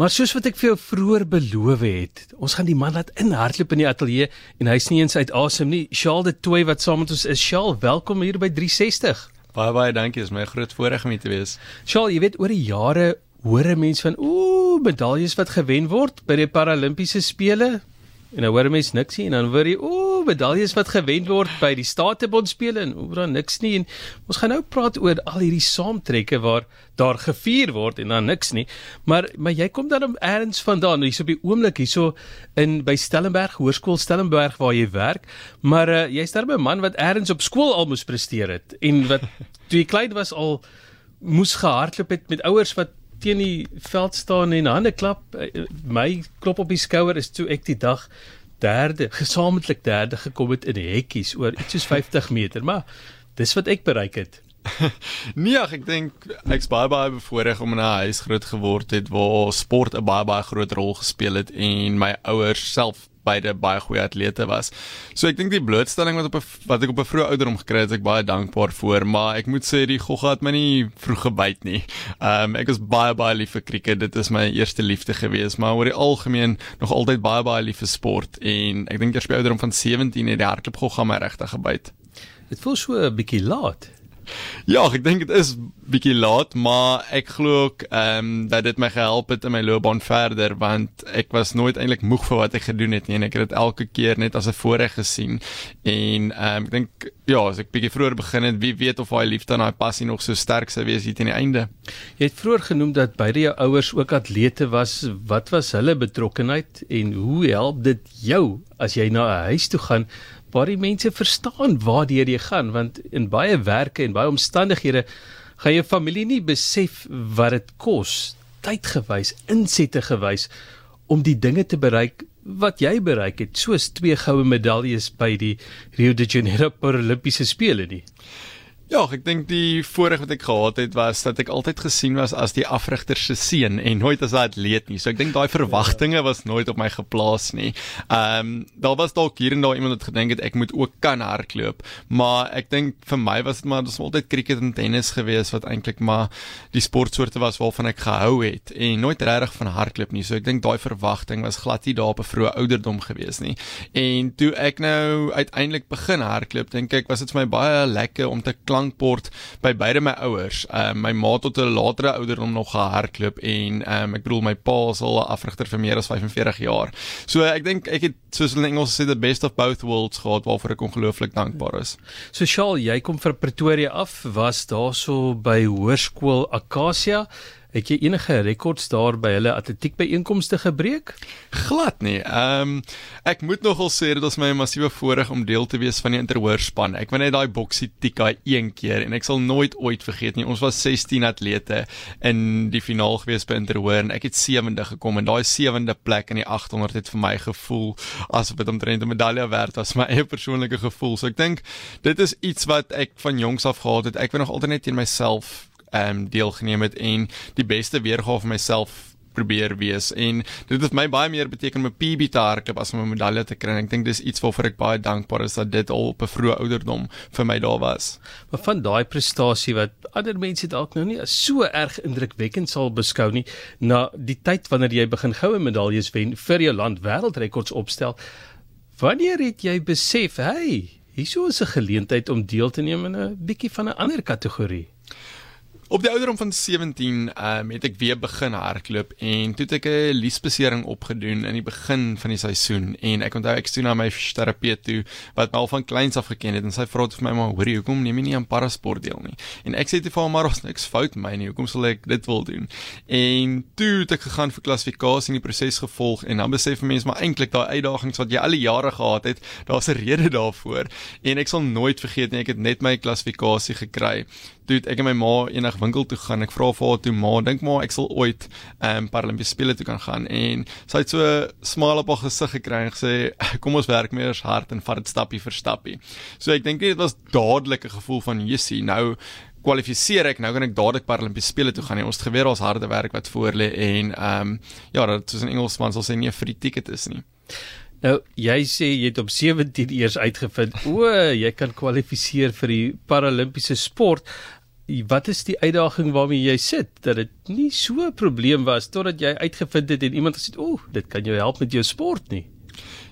Maar soos wat ek vir jou vroeër beloof het, ons gaan die man laat inhardloop in die ateljee en hy's nie eens uit asem nie. Shaal de Tooi wat saam met ons is. Shaal, welkom hier by 360. Baie baie dankie, is my groot voorreg om hier te wees. Shaal, jy weet oor die jare hoor 'n mens van ooh, medaljes wat gewen word by die Paralimpiese spele. En nou hoor mense niks nie en dan hoor jy ooh medaljes wat gewen word by die Statebond spele en oor dan niks nie. En ons gaan nou praat oor al hierdie saamtrekke waar daar gevier word en dan niks nie. Maar maar jy kom dan eers vandaan hierso op die oomblik hierso in by Stellenberg Hoërskool Stellenberg waar jy werk. Maar uh, jy's daar 'n man wat eers op skool al moes presteer het en wat toe jy klein was al moes gehardloop het met ouers wat teen die veld staan en hande klap. Eh, my klop op die skouer is toe ek die dag derde, gesamentlik derde gekom het in die hekkies oor iets soos 50 meter, maar dis wat ek bereik het. nee, ach, ek dink ek's baie baie bevoorreg om in 'n huis groot geword het waar sport 'n baie baie groot rol gespeel het en my ouers self beide baie goeie atlete was. So ek dink die blootstelling wat op a, wat ek op 'n vroeë ouderdom gekry het, ek baie dankbaar vir, maar ek moet sê die gogga het my nie vroeg gebyt nie. Ehm um, ek was baie baie lief vir krieket. Dit is my eerste liefde gewees, maar oor die algemeen nog altyd baie baie lief vir sport en ek dink eers by ouderdom van 17 het die hardloop gogga my regtig gebyt. Dit voel so 'n bietjie laat. Ja, ek dink dit is bietjie laat, maar ek glo ook ehm um, dat dit my gehelp het in my loopbaan verder want ek was nooit eintlik moeg vir wat ek gedoen het nie en ek het dit elke keer net as 'n voorreg gesien. En ehm um, ek dink ja, as ek bietjie vroeër begin het, wie weet of daai liefde en daai passie nog so sterk sou wees hier teen die einde. Jy het vroeër genoem dat beide jou ouers ook atlete was. Wat was hulle betrokkeheid en hoe help dit jou as jy na 'n huis toe gaan waar die mense verstaan waartoe jy gaan want in baie werke en baie omstandighede gaan jou familie nie besef wat dit kos tydgewys insette gewys om die dinge te bereik wat jy bereik het soos twee goue medaljes by die Rio de Janeiro Paralimpiese spele nie Ja, ek dink die voorreg wat ek gehad het was dat ek altyd gesien was as die afrigter se seun en nooit as 'n atleet nie. So ek dink daai verwagtinge was nooit op my geplaas nie. Ehm um, daar was dalk hier en daar iemand wat gedink het ek moet ook kan hardloop, maar ek dink vir my was dit maar dis altyd cricket en tennis gewees wat eintlik maar die sportsoorte was waarvan ek gehou het en nooit regtig van hardloop nie. So ek dink daai verwagting was glad nie daar op 'n vroeë ouderdom gewees nie. En toe ek nou uiteindelik begin hardloop, dink ek was dit vir my baie lekker om te klank klankbord by beide my ouers. Ehm uh, my ma tot 'n latere ouderdom nog gehardloop en ehm um, ek bedoel my pa is al 'n afrigter vir meer as 45 jaar. So ek dink ek het soos in Engels sê the best of both worlds gehad waarvoor ek ongelooflik dankbaar is. So Shaal, jy kom vir Pretoria af, was daarso by Hoërskool Acacia. Het jy enige rekords daar by hulle atletiek byeenkomste gebreek? Glad nie. Ehm um, ek moet nogal sê dit was my 'n massiewe voorreg om deel te wees van die interhoorspan. Ek was net daai boksie tika een keer en ek sal nooit ooit vergeet nie. Ons was 16 atlete in die finaal gewees by interhoor en ek het 7de gekom en daai 7de plek in die 800 het vir my gevoel asof dit omtrent 'n medalje werd was, my eie persoonlike gevoel. So ek dink dit is iets wat ek van jongs af gehad het. Ek wou nog altyd net teen myself ehm um, deelgeneem het en die beste weergawe van myself probeer wees en dit het my baie meer beteken om 'n PB te hardloop as om 'n medalje te kry. Ek dink dis iets waarvoor ek baie dankbaar is dat dit al op 'n vroeë ouderdom vir my daar was. Maar van daai prestasie wat ander mense dalk nou nie as so erg indrukwekkend sal beskou nie, na die tyd wanneer jy begin goue medaljes wen vir jou land wêreldrekords opstel, wanneer het jy besef, hey, hierso is 'n geleentheid om deel te neem in 'n bietjie van 'n ander kategorie? Op die ouderdom van 17 ehm um, het ek weer begin hardloop en toe het ek 'n liesbesering opgedoen in die begin van die seisoen. En ek onthou ek steun na my terapeut toe wat my al van kleins af geken het en sy vra vir my maar hoorie hoekom neem jy nie aan parasport deel nie? En ek sê te vir hom maar ons niks fout my nie. Hoekom sal ek dit wil doen? En toe het ek gegaan vir klassifikasie in die proses gevolg en dan besef mense maar eintlik daai uitdagings wat jy al die jare gehad het daar's 'n rede daarvoor. En ek sal nooit vergeet nie ek het net my klassifikasie gekry toe ek en my ma enig winkel toe gaan. Ek vra vir haar toe, "Ma, dink maar ek sal ooit ehm um, Paralimpiese spele toe kan gaan." En sy het so 'n smaal op haar gesig gekry en gesê, "Kom ons werk meer as hard en vat dit stappie vir stappie." So ek dink dit was dadelik 'n gevoel van, "Jessie, nou kwalifiseer ek nou kan ek dadelik Paralimpiese spele toe gaan nie. Ons het geweet ons harde werk wat voor lê en ehm um, ja, dat soos in Engelsman sal sê nie vir die ticket is nie. Nou, jy sê jy het op 17 eers uitgevind, o, jy kan kwalifiseer vir die Paralimpiese sport wat is die uitdaging waarmee jy sit dat dit nie so 'n probleem was totdat jy uitgevind het en iemand gesê, "Ooh, dit kan jou help met jou sport nie."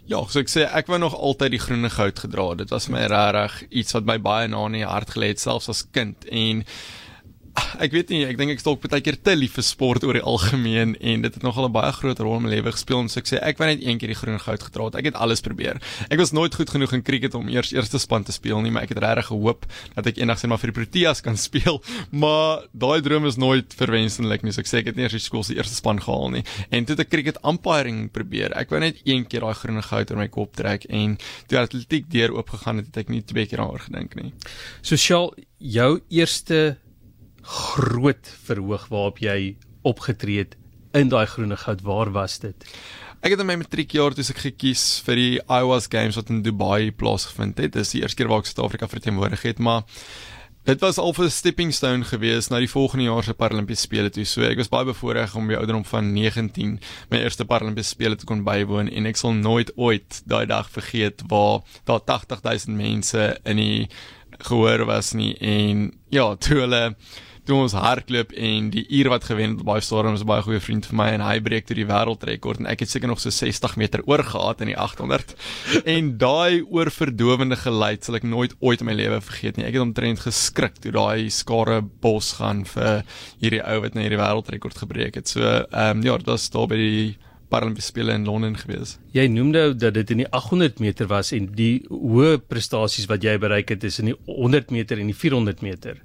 Ja, so ek sê ek wou nog altyd die groene goud gedra. Dit was my regtig iets wat my baie na in die hart gelê het selfs as kind en ek weet nie, ek dink ek dalk baie keer te lief vir sport oor die algemeen en dit het nogal 'n baie groot rol in my lewe gespeel en so ek sê ek wou net een keer die groen goud gedra het. Ek het alles probeer. Ek was nooit goed genoeg in cricket om eers eerste span te speel nie, maar ek het regtig gehoop dat ek eendag sien maar vir die Proteas kan speel, maar daai droom is nooit verwensenlik nie. So ek sê ek het nie eers die skool se eerste span gehaal nie. En toe het ek cricket umpiring probeer. Ek wou net een keer daai groen goud oor my kop trek en toe atletiek deur oopgegaan het, het ek nie twee keer daaroor gedink nie. Sosiaal jou eerste groot verhoog waarop jy opgetree het in daai groene goud waar was dit Ek het in my matriekjaar toe ek gekies vir die Iowa's Games wat in Dubai plaasgevind het. Dit is die eerste keer waar ek Suid-Afrika verteenwoordig het, maar dit was al 'n stepping stone geweest na die volgende jaar se Paralimpiese spele toe. So ek was baie bevoorreg om by ouderdom van 19 my eerste Paralimpiese spele te kon bywoon en ek sal nooit ooit daai dag vergeet waar daar 80000 mense in die gehoor was nie en ja, toe hulle toe ons hardloop en die uur wat gewen het baie storm is 'n baie goeie vriend vir my en hy breek toe die wêreldrekord en ek het seker nog so 60 meter oor gehad in die 800 en daai oorverdowende geluid sal ek nooit ooit in my lewe vergeet nie ek het omtrent geskrik toe daai skare bos gaan vir hierdie ou wat net hierdie wêreldrekord gebreek het so ehm um, ja dit was daar by die Paralimpiese spele in Londen gewees. Jy noem nou dat dit in die 800 meter was en die hoë prestasies wat jy bereik het is in die 100 meter en die 400 meter.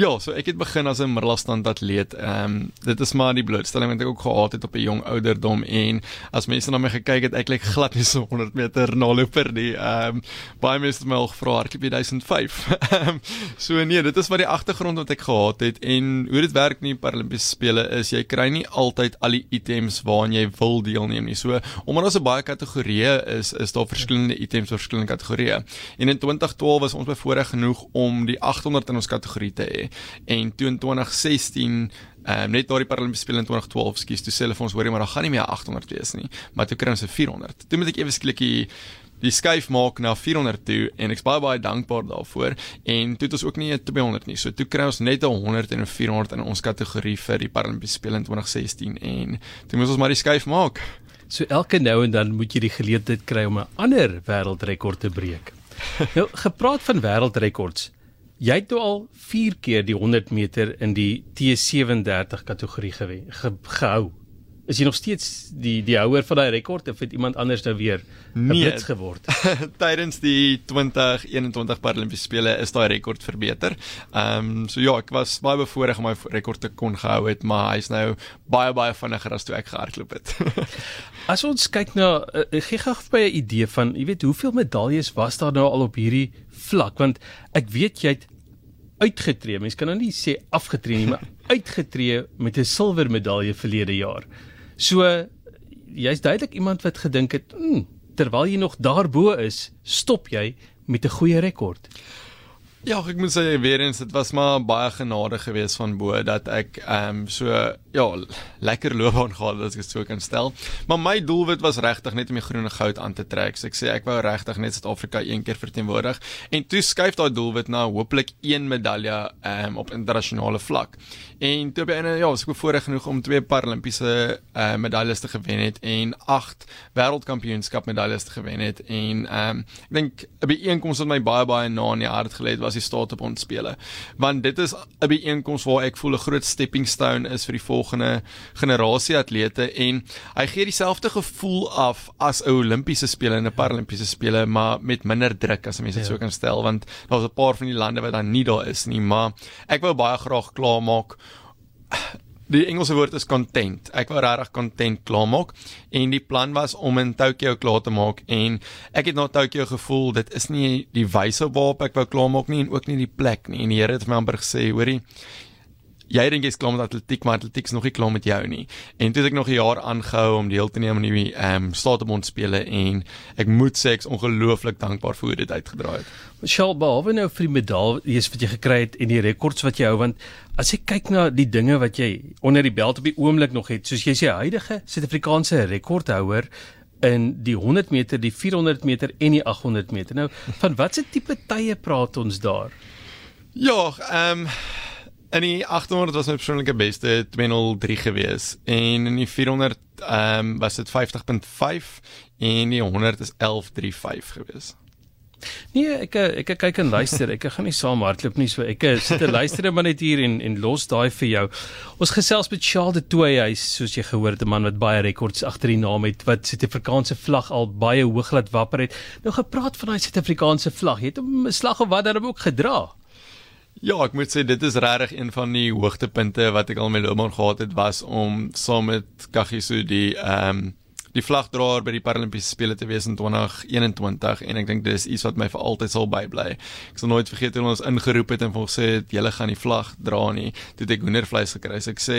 Ja, so ek het begin as 'n middelstand atleet. Ehm um, dit is maar die blootstelling wat ek ook gehad het op 'n jong ouderdom en as mense na my gekyk het, ek lyk glad nie so 100 meter naloper nie. Ehm um, baie mense het my al gevra hardloop jy 1005. Ehm so nee, dit is wat die agtergrond wat ek gehad het en hoe dit werk nie Paralimpiese spele is jy kry nie altyd al die items waaraan jy wil deelneem nie. So omdat daar so baie kategorieë is, is daar verskillende items vir verskillende kategorieë. En in 2012 was ons bevoorreg genoeg om die 800 in ons kategorie te hê en toe in 2016 Ehm um, net daardie Paralimpiese spele in 2012 skies toe sê hulle vir ons hoorie maar daar gaan nie meer 800 wees nie maar toe kry ons 'n 400. Toe moet ek ewe skielik die die skuif maak na 400 toe en ek's baie baie dankbaar daarvoor en toe het ons ook nie 'n 200 nie. So toe kry ons net 'n 100 en 'n 400 in ons kategorie vir die Paralimpiese spele in 2016 en toe moet ons maar die skuif maak. So elke nou en dan moet jy die geleentheid kry om 'n ander wêreldrekord te breek. nou gepraat van wêreldrekords. Jy het nou al 4 keer die 100 meter in die T37 kategorie gewen, ge, gehou. Is jy nog steeds die die houer van daai rekord of het iemand anders nou weer nee, blits geword? Tydens die 2021 Paralimpiese spele is daai rekord verbeter. Ehm um, so ja, ek was baie bevoorreg om my rekord te kon gehou het, maar hy's nou baie baie vinniger as toe ek gehardloop het. as ons kyk na uh, gee gou vir 'n idee van, jy weet, hoeveel medaljes was daar nou al op hierdie vlak want ek weet jy het uitgetree. Mens kan nou nie sê afgetree nie, maar uitgetree met 'n silwer medalje verlede jaar. So jy's duidelik iemand wat gedink het, hm, terwyl jy nog daarbo is, stop jy met 'n goeie rekord. Ja, ek moet sê weer eens dit was maar baie genade geweest van bo dat ek ehm um, so ja, lekker loopbaan gehad as ek so kan stel. Maar my doelwit was regtig net om die groene goud aan te trek. So ek sê ek wou regtig net Suid-Afrika een keer verteenwoordig en toe skuif daai doelwit na hopelik een medalje ehm um, op internasionale vlak. En toe by ene ja, was ek bevoorreg genoeg om twee Paralimpiese uh, medaljes te gewen het en agt wêreldkampioenskap medaljes te gewen het en ehm um, ek dink 'n byeenkoms wat my baie baie na in die hart gelê het was die Statebond spele. Want dit is 'n byeenkoms waar ek voel 'n groot stepping stone is vir die volgende generasie atlete en hy gee dieselfde gevoel af as 'n Olimpiese spele en 'n Paralimpiese spele, maar met minder druk as mense dit ja. so kan stel want daar's 'n paar van die lande wat dan nie daar is nie, maar ek wou baie graag klaarmaak die Engelse woord is content. Ek wou regtig content klaarmaak en die plan was om in Tokyo klaar te maak en ek het na Tokyo gevoel dit is nie die wyse waarop ek wou klaarmaak nie en ook nie die plek nie. En die Here het vir my amper gesê, hoorie, jy dink jy's klaar met atletiek, maar atletiek is nog nie klaar met jou nie. En toe het ek nog 'n jaar aangehou om deel te neem aan die ehm um, Statebond spele en ek moet sê ek's ongelooflik dankbaar vir hoe dit uitgedraai het. Michelle, behalwe nou vir die medaljes wat jy gekry het en die rekords wat jy hou, want as jy kyk na die dinge wat jy onder die belt op die oomblik nog het, soos jy sê huidige Suid-Afrikaanse rekordhouer in die 100 meter, die 400 meter en die 800 meter. Nou, van watter tipe tye praat ons daar? Ja, ehm um, in die 800 was my persoonlike beste 203 gewees en in die 400 ehm um, was dit 50.5 en die 100 is 1135 gewees. Nee, ek ek kyk en luister. Ek gaan nie saam hardloop nie, so ek sit en luister maar net hier en en los daai vir jou. Ons gesels met Charles de Toey, hy's soos jy gehoor het 'n man wat baie rekords agter die naam het wat Suid-Afrikaanse vlag al baie hoog laat wapper het. Nou gepraat van daai Suid-Afrikaanse vlag. Jy het hom 'n slag of wat dan ook gedra. Ja, ek moet sê dit is regtig een van die hoogtepunte wat ek al my loopbaan gehad het was om saam met Kagiso die ehm um, die vlagdraer by die Paralimpiese spele te wees in 2021 en ek dink dis iets wat my vir altyd sal bybly. Ek sal nooit vergeet hoe ons ingeroep het en vir ons sê julle gaan die vlag dra nie. Toe het ek hoendervleis gekry. So ek sê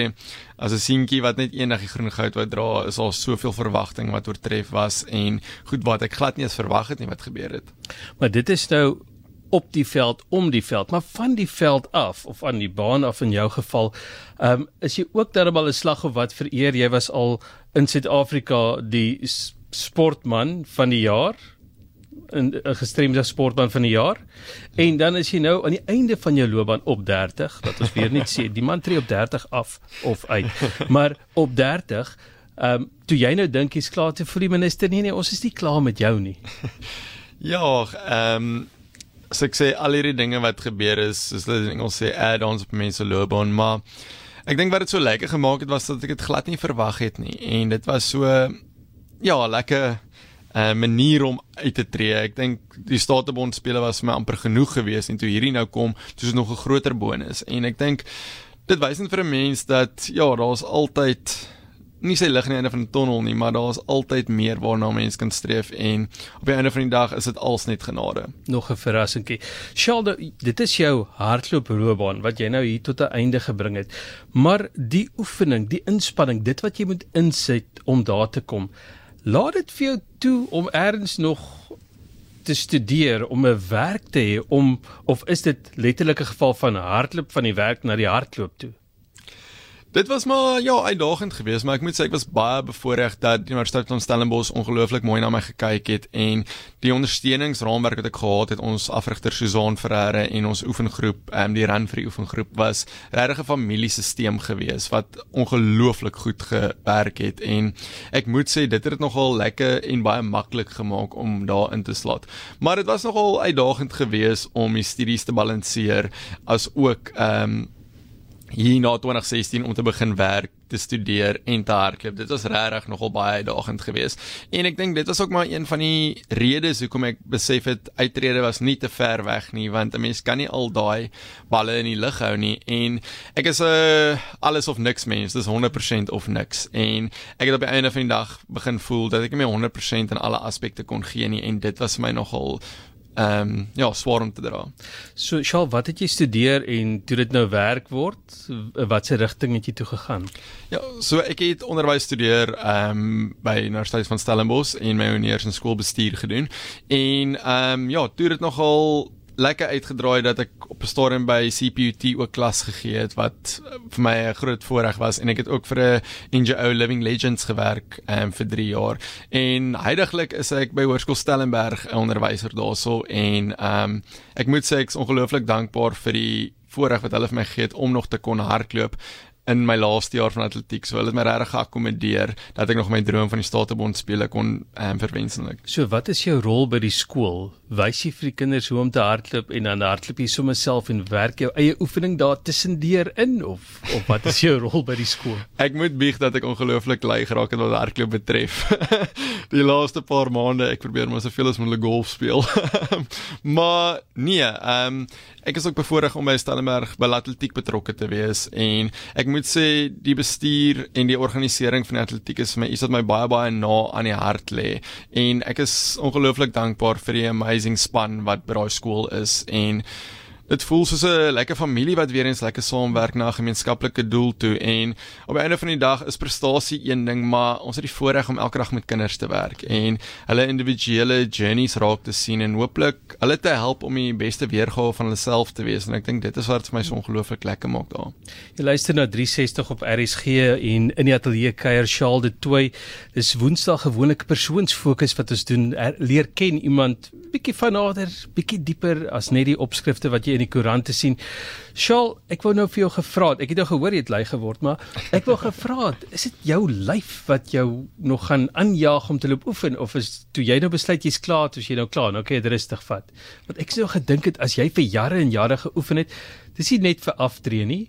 as 'n seentjie wat net eendag die groen goud wou dra, is al soveel verwagting wat oortref was en goed wat ek glad nie eens verwag het nie wat gebeur het. Maar dit is nou op die veld om die veld. Maar van die veld af of aan die baan af in jou geval ehm um, is jy ook darmal 'n slag of wat vereer? Jy was al in Suid-Afrika die sportman van die jaar 'n gestremde sportman van die jaar. En dan is jy nou aan die einde van jou loopbaan op 30 dat ons weer net sê die man tree op 30 af of uit. Maar op 30 ehm um, toe jy nou dink jy's klaar te vir die minister nee nee ons is nie klaar met jou nie. Ja ehm um so ek sê al hierdie dinge wat gebeur is, soos hulle in Engels sê add-ons op mense loopbaan, maar ek dink wat dit so lekker gemaak het was dat ek dit glad nie verwag het nie en dit was so ja, lekker 'n uh, eh, manier om uit te tree. Ek dink die Statebond spele was vir my amper genoeg geweest en toe hierdie nou kom, dis is nog 'n groter bonus en ek dink dit wys net vir 'n mens dat ja, daar's altyd nie sy lig aan die einde van die tonnel nie, maar daar is altyd meer waarna mens kan streef en op die einde van die dag is dit als net genade. Nog 'n verrassingkie. Shalda, dit is jou hardlooploopbaan wat jy nou hier tot 'n einde gebring het. Maar die oefening, die inspanning, dit wat jy moet insit om daar te kom, laat dit vir jou toe om eers nog te studeer om 'n werk te hê om of is dit letterlik 'n geval van hardloop van die werk na die hardloop toe? Dit was maar ja, uitdagend geweest, maar ek moet sê ek was baie bevoorreg dat die Universiteit van Stellenbosch ongelooflik mooi na my gekyk het en die ondersteuningsraamwerk wat ek gehad het, ons afrigter Susan Ferreira en ons oefengroep, um, die Run vir die oefengroep was regtig 'n familiesisteem geweest wat ongelooflik goed gewerk het en ek moet sê dit het dit nogal lekker en baie maklik gemaak om daarin te slaat. Maar dit was nogal uitdagend geweest om die studies te balanseer as ook ehm um, hier na 2016 om te begin werk, te studeer en te hardloop. Dit was regtig nogal baie uitdagend geweest. En ek dink dit was ook maar een van die redes hoekom ek besef het uittrede was nie te ver weg nie, want 'n mens kan nie al daai balle in die lug hou nie. En ek is 'n uh, alles of niks mens. Dis 100% of niks. En ek het op die einde van die dag begin voel dat ek nie meer 100% in alle aspekte kon gee nie en dit was vir my nogal ehm um, ja, swaar om te dra. So, Shaal, wat het jy studeer en toe dit nou werk word, watse rigting het jy toe gegaan? Ja, so ek het onderwys studeer ehm um, by Universiteit van Stellenbosch en my universiteit skoolbestuur gedoen. En ehm um, ja, toe dit nogal lekker uitgedraai dat ek op 'n stadium by CPUT ook klas gegee het wat vir my 'n groot voorreg was en ek het ook vir 'n NGO Living Legends gewerk um, vir 3 jaar. En heidaglik is ek by Hoërskool Stellenberg 'n onderwyser daarso en um, ek moet sê ek is ongelooflik dankbaar vir die voorreg wat hulle vir my gegee het om nog te kon hardloop in my laaste jaar van atletiek. So hulle het my regtig geakkommodeer dat ek nog my droom van die Statebond spele kon ehm um, verwenslik. So wat is jou rol by die skool? Wys jy vir die kinders hoe om te hardloop en dan hardloop jy sommer self en werk jou eie oefening daar tussendeur in of of wat is jou rol by die skool? Ek moet bieg dat ek ongelooflik lui geraak het wat hardloop betref. die laaste paar maande ek probeer maar soveel as moontlik golf speel. maar nee, ehm um, ek is ook bevoorreg om by Stellenberg by atletiek betrokke te wees en ek moet sê die bestuur en die organisering van die atletiek is vir my iets wat my baie baie na aan die hart lê. En ek is ongelooflik dankbaar vir die amazing span wat by daai skool is en Dit voel soos 'n lekker familie wat weer eens lekker saamwerk na 'n gemeenskaplike doel toe en op die einde van die dag is prestasie een ding, maar ons het die voorreg om elke dag met kinders te werk en hulle individuele journeys raak te sien en hooplik hulle te help om die beste weergawe van hulle self te wees en ek dink dit is wat vir my so ongelooflik lekker maak daar. Jy luister na 360 op RSG en in die ateljee kuier Charles de Toey. Dis Woensdag gewoonlik persoonsfokus wat ons doen, er, leer ken iemand bietjie van nader, bietjie dieper as net die opskrifte wat jy in die koerante sien. Shaal, ek wou nou vir jou gevra het. Ek het nou gehoor jy het lui geword, maar ek wou gevra het, is dit jou lyf wat jou nog gaan aanjaag om te loop oefen of is toe jy nou besluit jy's klaar, toe jy nou klaar, nou kan jy dit rustig vat? Want ek sou gedink het as jy vir jare en jare geoefen het, dis nie net vir aftree nie.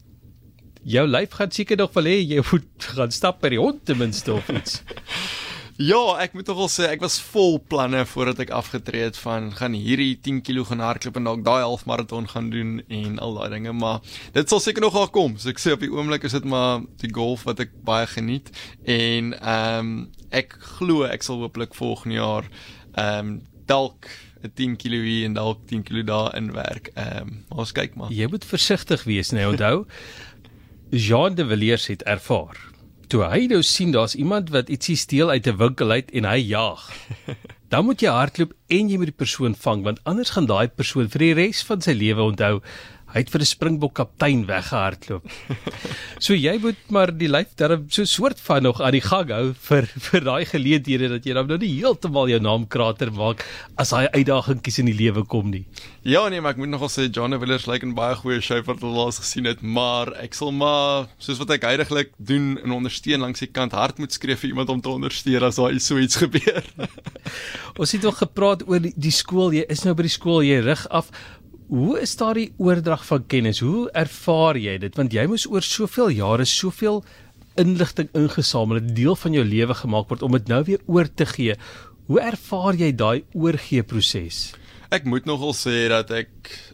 Jou lyf gaan seker nog wil hê jy moet gaan stap by die hond ten minste of iets. Ja, ek moet nogal sê ek was vol planne voordat ek afgetree het van gaan hierdie 10 kg gaan hardloop en dalk daai halfmaraton gaan doen en al daai dinge, maar dit sal seker nog kom. So ek sê op die oomblik is dit maar die golf wat ek baie geniet en ehm um, ek glo ek sal hopelik volgende jaar ehm um, dalk 'n 10 kg hier en dalk 10 kg daar inwerk. Ehm um, ons kyk maar. Jy moet versigtig wees, nee, onthou. Jean de Villiers het ervaar toe hy nou sien daar's iemand wat ietsie steel uit 'n winkel uit en hy jaag. Dan moet jy hardloop en jy moet die persoon vang want anders gaan daai persoon vir die res van sy lewe onthou hy het vir 'n Springbok kaptein weggehardloop. So jy moet maar die lyf darm so soort van nog aan die gang hou vir vir daai geleenthede dat jy dan nou nie heeltemal jou naam krater maak as daai uitdagingkies in die lewe kom nie. Ja nee, maar ek moet nogal sê John Willers lyk like 'n baie goeie show wat hulle laas gesien het, maar ek sal maar soos wat ek heidaglik doen en ondersteun langs die kant hard moet skree vir iemand om te ondersteun as daar so iets gebeur. Ons het ook gepraat oor die, die skool, jy is nou by die skool, jy rig af. Hoe is daardie oordrag van kennis? Hoe ervaar jy dit? Want jy moes oor soveel jare soveel inligting ingesamel, 'n deel van jou lewe gemaak word om dit nou weer oor te gee. Hoe ervaar jy daai oorgee proses? Ek moet nogal sê dat ek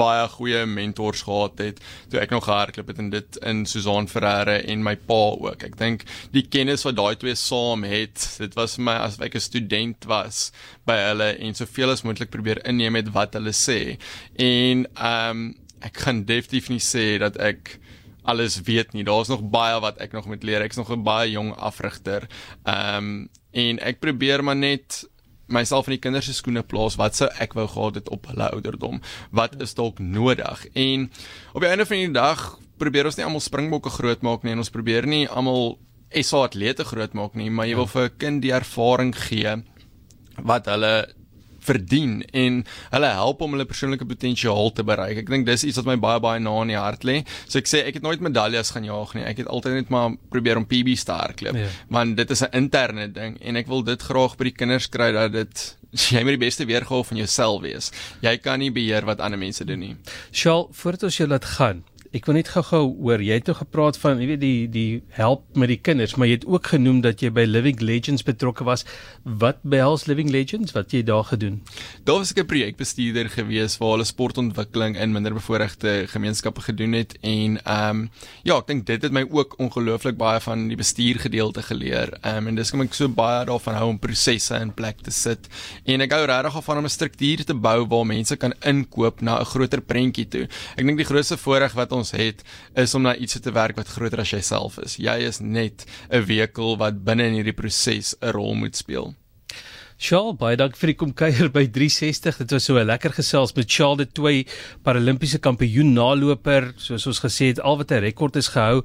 baie goeie mentors gehad het toe ek nog gehardloop het en dit in Susan Ferreira en my pa ook. Ek dink die kennis wat daai twee saam het, dit was vir my as ek 'n student was by hulle en soveel as moontlik probeer inneem met wat hulle sê. En ehm um, ek kan definitief nie sê dat ek alles weet nie. Daar's nog baie wat ek nog moet leer. Ek's nog 'n baie jong afrigter. Ehm um, en ek probeer maar net myself in die kinders se skoene plaas wat sou ek wou gehad het op hulle ouderdom. Wat is dalk nodig? En op die einde van die dag probeer ons nie almal springbokke grootmaak nie en ons probeer nie almal SA atlete grootmaak nie maar jy wil vir 'n kind die ervaring gee wat hulle verdien en hulle help om hulle persoonlike potensiaal te bereik. Ek dink dis iets wat my baie baie na in die hart lê. So ek sê ek het nooit medaljes gaan jaag nie. Ek het altyd net maar probeer om PB's te hardloop. Ja. Want dit is 'n interne ding en ek wil dit graag by die kinders kry dat dit jy moet die beste weergawe van jouself wees. Jy kan nie beheer wat ander mense doen nie. Shaal, voordat ons jou laat gaan, Ek wil net gou-gou hoor, jy het nou gepraat van, jy weet die die help met die kinders, maar jy het ook genoem dat jy by Living Legends betrokke was. Wat behels Living Legends? Wat jy daar gedoen? Daar was ek 'n projekbestuurder gewees waar hulle sportontwikkeling in minderbevoorregte gemeenskappe gedoen het en ehm um, ja, ek dink dit het my ook ongelooflik baie van die bestuurgedeelte geleer. Ehm um, en dis kom ek so baie daarvan hou om prosesse in plek te sit. En ek hou regtig af van om 'n struktuur te bou waar mense kan inkoop na 'n groter prentjie toe. Ek dink die grootste voordeel wat ons ons het is om na iets te werk wat groter as jouself is. Jy is net 'n wekel wat binne in hierdie proses 'n rol moet speel. Charles, baie dankie vir die kom kuier by 360. Dit was so 'n lekker gesels met Charles de Toey, Paralimpiese kampioen naloper, soos ons gesê het, al wat 'n rekord is gehou,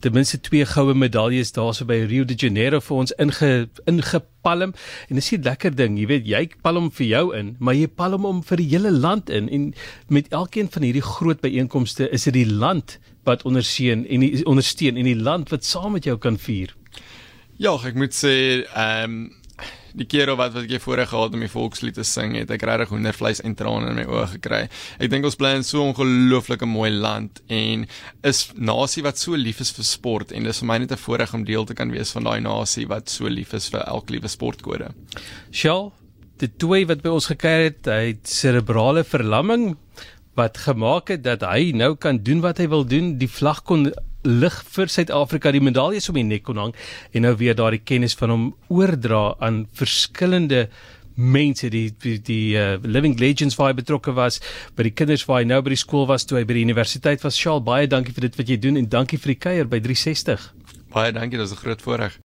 ten minste twee goue medaljes daarso by Rio de Janeiro vir ons inge ingepalm. En dis 'n lekker ding, jy weet, jy palm vir jou in, maar jy palm om vir die hele land in en met elkeen van hierdie groot byeenkomste is dit die land wat ondersteun en die ondersteun en die land wat saam met jou kan vier. Ja, ek moet sê, ehm um die keer wat wat ek voorheen gehad om die volkslied te sing het ek regtig hoendervleis en trane in my oë gekry. Ek dink ons bly in so 'n ongelooflike mooi land en is nasie wat so lief is vir sport en dis vir my net 'n voorreg om deel te kan wees van daai nasie wat so lief is vir elke liewe sportkode. Shaw, die twee wat by ons gekuier het, hy het cerebrale verlamming wat gemaak het dat hy nou kan doen wat hy wil doen. Die vlag kon lig vir Suid-Afrika die medaljes om die nek kon hang en nou weer daardie kennis van hom oordra aan verskillende mense die die, die uh, living legends waar hy betrokke was by die kinders waar hy nou by die skool was toe hy by die universiteit was. Shaal baie dankie vir dit wat jy doen en dankie vir die kuier by 360 baie dankie dit was 'n groot voorreg